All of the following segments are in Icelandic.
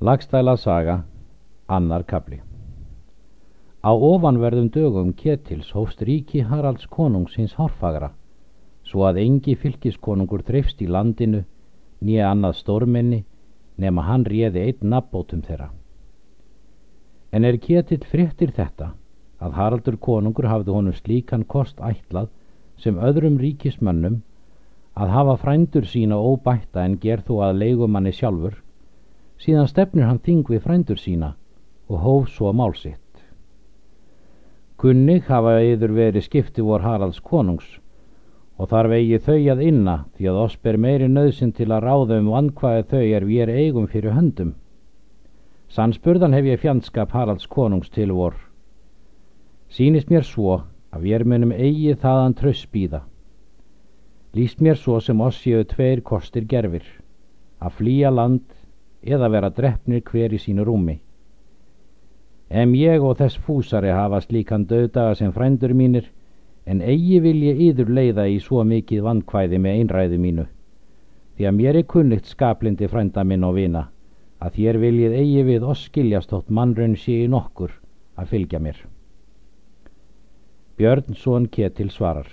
Lagstæla saga, annar kapli Á ofanverðum dögum Ketils hófst ríki Haralds konungs hins hárfagra, svo að engi fylkiskonungur þreifst í landinu, nýja annað stórmenni, nema hann réði einn nabbótum þeirra. En er Ketil fréttir þetta, að Haraldur konungur hafði honum slíkan kost ætlað sem öðrum ríkismönnum að hafa frændur sína óbætta en ger þó að leigumanni sjálfur, síðan stefnir hann þing við frændur sína og hóf svo málsitt. Kunnig hafa yður verið skipti vor Haralds konungs og þar vegi þau að inna því að oss ber meiri nöðsinn til að ráða um vankvæði þau er við er eigum fyrir höndum. Sannspurðan hef ég fjandskap Haralds konungs til vor. Sýnist mér svo að við munum eigi þaðan trössbíða. Lýst mér svo sem oss séu tveir kostir gerfir, að flýja land eða vera drefnir hver í sínu rúmi. Em ég og þess fúsari hafa slíkan döðdaga sem frændur mínir, en eigi vil ég yður leiða í svo mikið vandkvæði með einræðu mínu, því að mér er kunnikt skaplindi frænda minn og vina, að þér viljið eigi við oss skiljastótt mannrönn sé í nokkur að fylgja mér. Björn Són Ketil svarar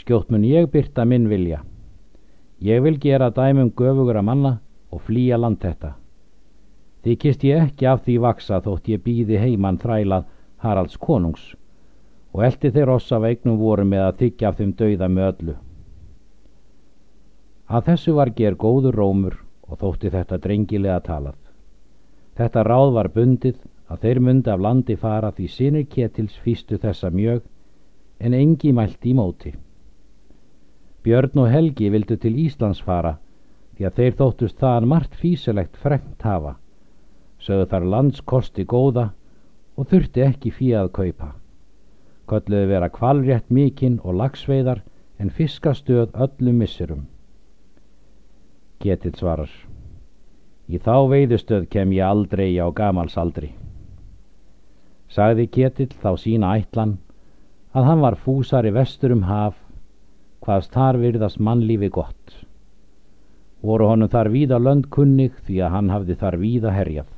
Skjótt mun ég byrta minn vilja. Ég vil gera dæmum göfugur að manna og flýja land þetta. Þykist ég ekki af því vaksa þótt ég býði heimann þrælað Haralds konungs og eldi þeir oss af eignum voru með að þykja af þeim dauða með öllu. Að þessu var ger góður rómur og þótti þetta drengilega talað. Þetta ráð var bundið að þeir myndi af landi fara því sinir ketils fýstu þessa mjög en engi mælti í móti. Björn og Helgi vildu til Íslands fara því að þeir þóttust þaðan margt físilegt frengt hafa sögðu þar landskosti góða og þurfti ekki fíð að kaupa. Kölluði vera kvalrétt mikinn og lagsveiðar en fiskastöð öllum missurum. Ketill svarar. Í þá veiðustöð kem ég aldrei á gamalsaldri. Sagði Ketill þá sína ætlan að hann var fúsari vestur um haf, hvaðst þar virðast mannlífi gott. Voru honum þar víða lönd kunnig því að hann hafði þar víða herjað.